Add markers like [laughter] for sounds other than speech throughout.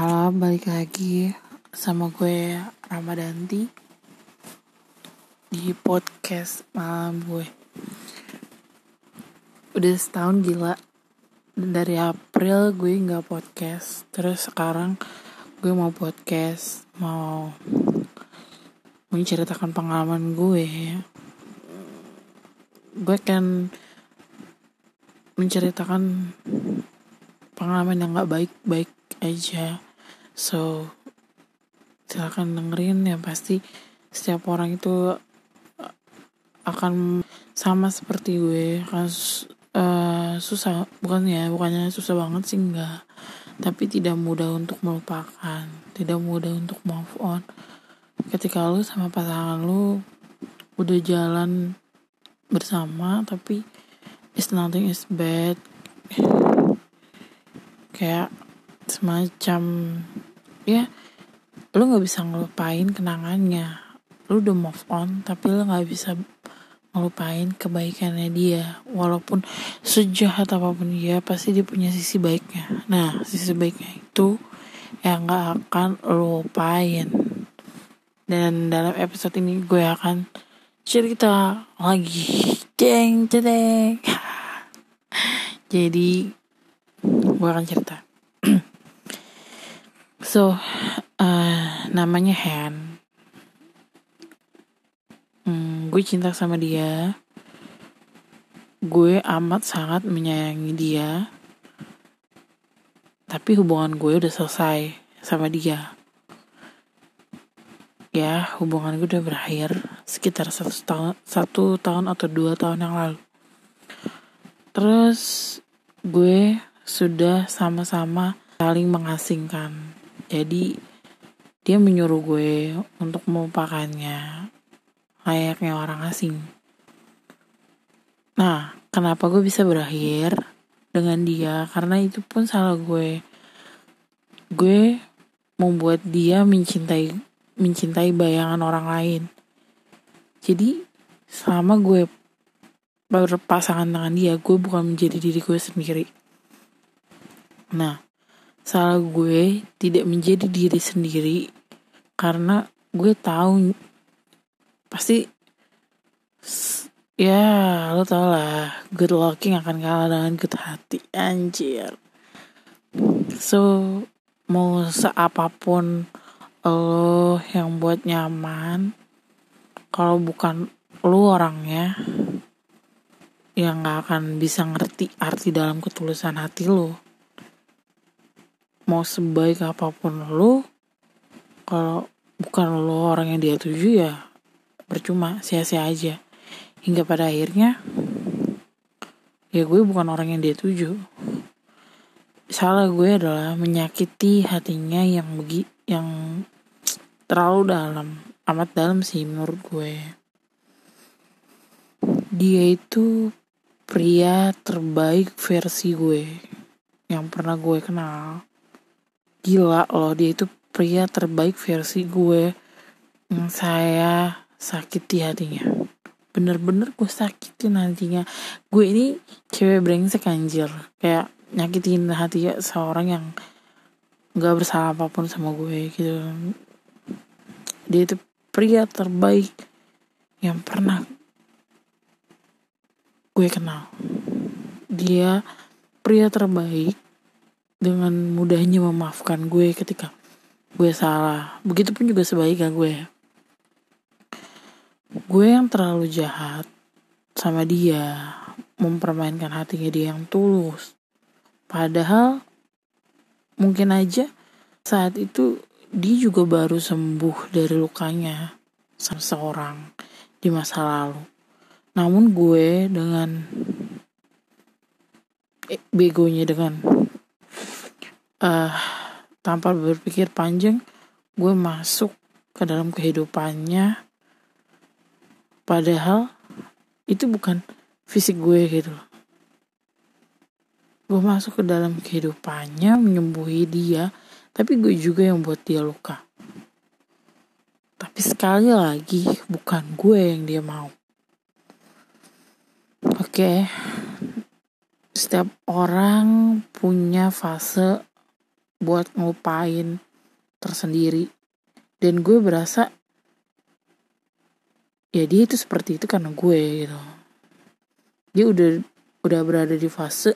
Halo, balik lagi sama gue Ramadanti di podcast malam gue. Udah setahun gila dari April gue nggak podcast, terus sekarang gue mau podcast, mau menceritakan pengalaman gue. Gue kan menceritakan pengalaman yang nggak baik-baik aja so silakan dengerin ya pasti setiap orang itu uh, akan sama seperti gue. Akan uh, susah bukan ya bukannya susah banget sih enggak. Tapi tidak mudah untuk melupakan tidak mudah untuk move on. Ketika lu sama pasangan lu udah jalan bersama tapi is nothing is bad. Kayak semacam ya lu nggak bisa ngelupain kenangannya. Lu udah move on tapi lu nggak bisa ngelupain kebaikannya dia. Walaupun sejahat apa pun dia pasti dia punya sisi baiknya. Nah sisi baiknya itu yang nggak akan lu lupain. Dan dalam episode ini gue akan cerita lagi. Ceng ceng [laughs] jadi gue akan cerita So, uh, namanya Han. Hmm, gue cinta sama dia. Gue amat sangat menyayangi dia. Tapi hubungan gue udah selesai sama dia. Ya, hubungan gue udah berakhir sekitar satu tahun, satu tahun atau dua tahun yang lalu. Terus gue sudah sama-sama saling mengasingkan jadi dia menyuruh gue untuk melupakannya layaknya orang asing. Nah, kenapa gue bisa berakhir dengan dia? Karena itu pun salah gue. Gue membuat dia mencintai mencintai bayangan orang lain. Jadi selama gue berpasangan dengan dia, gue bukan menjadi diri gue sendiri. Nah, salah gue tidak menjadi diri sendiri karena gue tahu pasti ya lo tau lah good looking akan kalah dengan good hati anjir. So mau seapapun lo yang buat nyaman kalau bukan lo orangnya yang gak akan bisa ngerti arti dalam ketulusan hati lo mau sebaik apa pun lo kalau bukan lo orang yang dia tuju ya percuma sia-sia aja. Hingga pada akhirnya ya gue bukan orang yang dia tuju. Salah gue adalah menyakiti hatinya yang begi yang terlalu dalam amat dalam sih menurut gue. Dia itu pria terbaik versi gue yang pernah gue kenal gila loh dia itu pria terbaik versi gue. Yang saya sakiti hatinya. Bener-bener gue sakitin hatinya. Gue ini cewek brengsek anjir. Kayak nyakitin hati ya seorang yang gak bersalah apa pun sama gue gitu. Dia itu pria terbaik yang pernah gue kenal. Dia pria terbaik dengan mudahnya memaafkan gue ketika gue salah. Begitupun juga sebaliknya gue. Gue yang terlalu jahat sama dia, mempermainkan hatinya dia yang tulus. Padahal mungkin aja saat itu dia juga baru sembuh dari lukanya seseorang di masa lalu. Namun gue dengan eh, begonya dengan uh, tanpa berpikir panjang gue masuk ke dalam kehidupannya. Padahal itu bukan fisik gue gitu. Gue masuk ke dalam kehidupannya menyembuhi dia tapi gue juga yang buat dia luka. Tapi sekali lagi bukan gue yang dia mau. Oke okay. setiap orang punya fase buat ngelupain tersendiri. Dan gue berasa ya dia itu seperti itu karena gue gitu. Dia udah udah berada di fase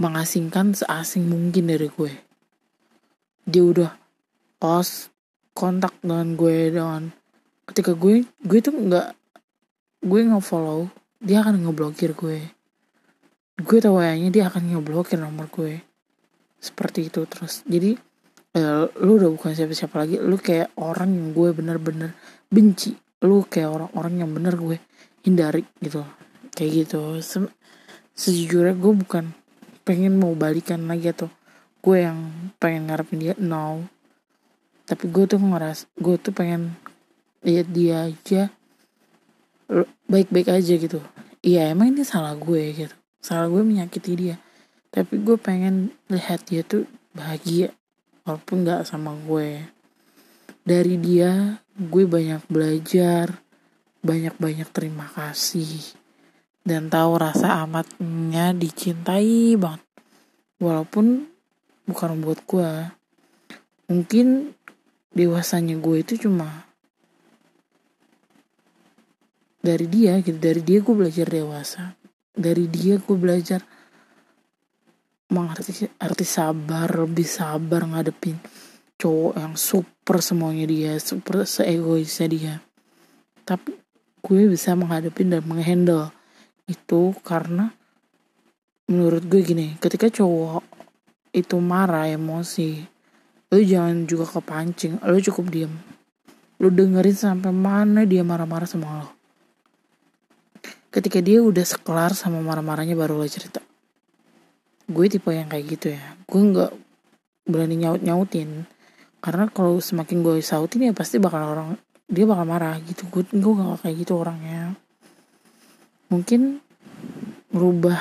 mengasingkan seasing mungkin dari gue. Dia udah lost kontak dengan gue dengan ketika gue gue tuh nggak gue nggak follow dia akan ngeblokir gue. Gue tahu nya dia akan ngeblokir nomor gue seperti itu terus. Jadi eh, lu udah bukan siapa-siapa lagi lu kayak orang yang gue bener-bener benci. Lu kayak orang-orang yang bener gue hindari gitu. Kayak gitu. Se sejujurnya gue bukan pengen mau balikan lagi atau gue yang pengen ngarepin dia no. Tapi gue tuh ngeras gue tuh pengen lihat dia aja baik-baik aja gitu. Iya emang ini salah gue gitu. Salah gue menyakiti dia tapi gue pengen lihat dia tuh bahagia walaupun nggak sama gue. Dari dia gue banyak belajar banyak-banyak terima kasih dan tahu rasa amatnya dicintai banget. Walaupun bukan buat gue mungkin dewasanya gue itu cuma dari dia gitu. Dari dia gue belajar dewasa. Dari dia gue belajar mengerti arti sabar lebih sabar ngadepin cowok yang super semuanya dia super seegoisnya dia. Tapi gue bisa menghadapi dan menghandle itu karena menurut gue gini ketika cowok itu marah emosi lu jangan juga kepancing lu cukup diem. Lu dengerin sampai mana dia marah-marah sama lo. Ketika dia udah sekelar sama marah-marahnya baru lo cerita gue tipe yang kayak gitu ya. Gue nggak berani nyaut nyautin karena kalau semakin gue sautin ya pasti bakal orang dia bakal marah gitu. Gue gue gak kayak gitu orangnya. Mungkin merubah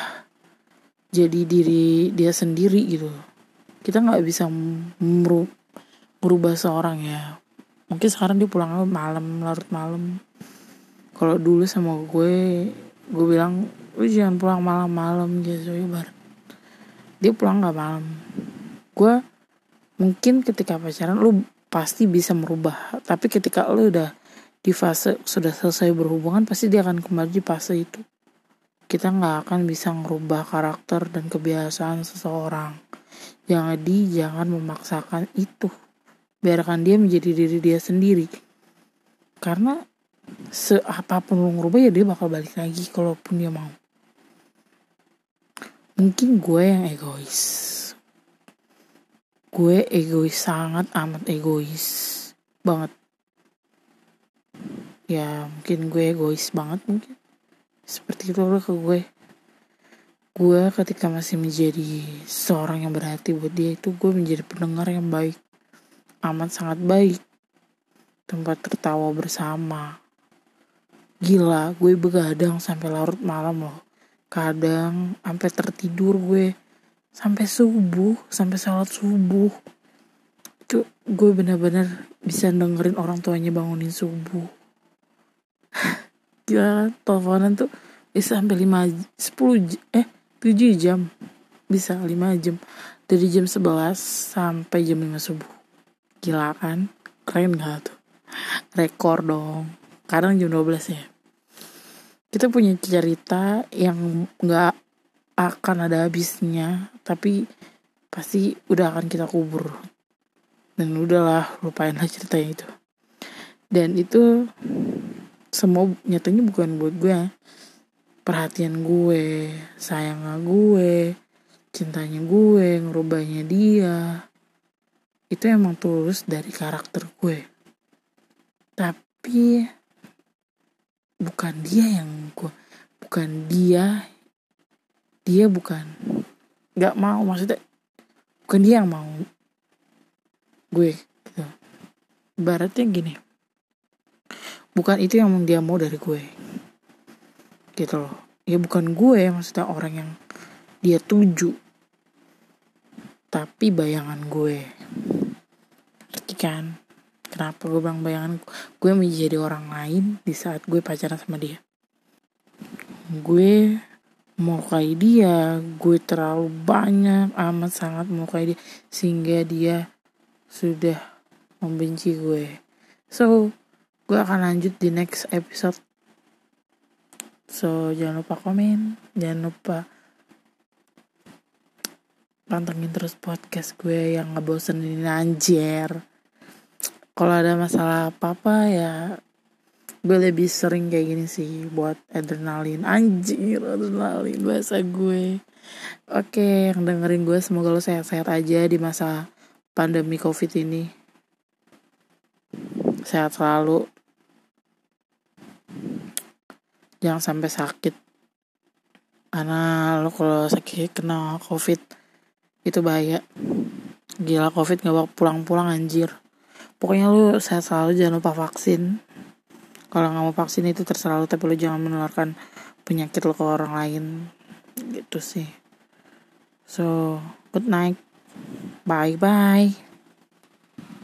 jadi diri dia sendiri gitu. Kita nggak bisa merubah seorang ya. Mungkin sekarang dia pulang malam larut malam. Kalau dulu sama gue gue bilang lu jangan pulang malam-malam gitu ya dia pulang nggak malam. Gue mungkin ketika pacaran lu pasti bisa merubah. Tapi ketika lu udah di fase sudah selesai berhubungan pasti dia akan kembali di fase itu. Kita nggak akan bisa merubah karakter dan kebiasaan seseorang. Jadi jangan memaksakan itu. Biarkan dia menjadi diri dia sendiri. Karena seapapun lu ngerubah ya dia bakal balik lagi kalaupun dia mau mungkin gue yang egois. Gue egois sangat amat egois banget. Ya mungkin gue egois banget mungkin. Seperti itu loh ke gue. Gue ketika masih menjadi seorang yang berhati buat dia itu gue menjadi pendengar yang baik. Amat sangat baik. Tempat tertawa bersama. Gila gue begadang sampai larut malam loh kadang sampai tertidur gue. Sampai subuh sampai sholat subuh. Itu gue bener-bener bisa dengerin orang tuanya bangunin subuh. [laughs] Gila teleponan tuh bisa sampai lima sepuluh eh tujuh jam. Bisa lima jam. Dari jam sebelas sampai jam lima subuh. Gila kan keren gak tuh? Rekor dong. Kadang jam 12 ya kita punya cerita yang nggak akan ada habisnya tapi pasti udah akan kita kubur. Dan udahlah lupainlah ceritanya itu. Dan itu semua nyatanya bukan buat gue. Perhatian gue sayang gue cintanya gue ngerubahnya dia. Itu emang tulus dari karakter gue. Tapi bukan dia yang gue bukan dia dia bukan nggak mau maksudnya bukan dia yang mau gue gitu. Baratnya gini bukan itu yang dia mau dari gue gitu loh. Ya bukan gue maksudnya orang yang dia tuju tapi bayangan gue. Ngerti kan kenapa gue bilang bayangan gue menjadi orang lain di saat gue pacaran sama dia? Gue melukai dia gue terlalu banyak amat sangat melukai dia sehingga dia sudah membenci gue. So gue akan lanjut di next episode. So jangan lupa komen jangan lupa pantengin terus podcast gue yang ngebosenin anjir kalau ada masalah apa apa ya gue lebih sering kayak gini sih buat adrenalin. Anjir adrenalin bahasa gue. Oke yang dengerin gue semoga lo sehat-sehat aja di masa pandemi covid ini. Sehat selalu. Jangan sampai sakit. Karena lo kalau sakit kena covid itu bahaya. Gila covid gak bakal pulang-pulang anjir pokoknya lu sehat selalu jangan lupa vaksin. Kalau nggak mau vaksin itu terserah lu tapi lu jangan menularkan penyakit lo ke orang lain. Gitu sih. So good night. Bye bye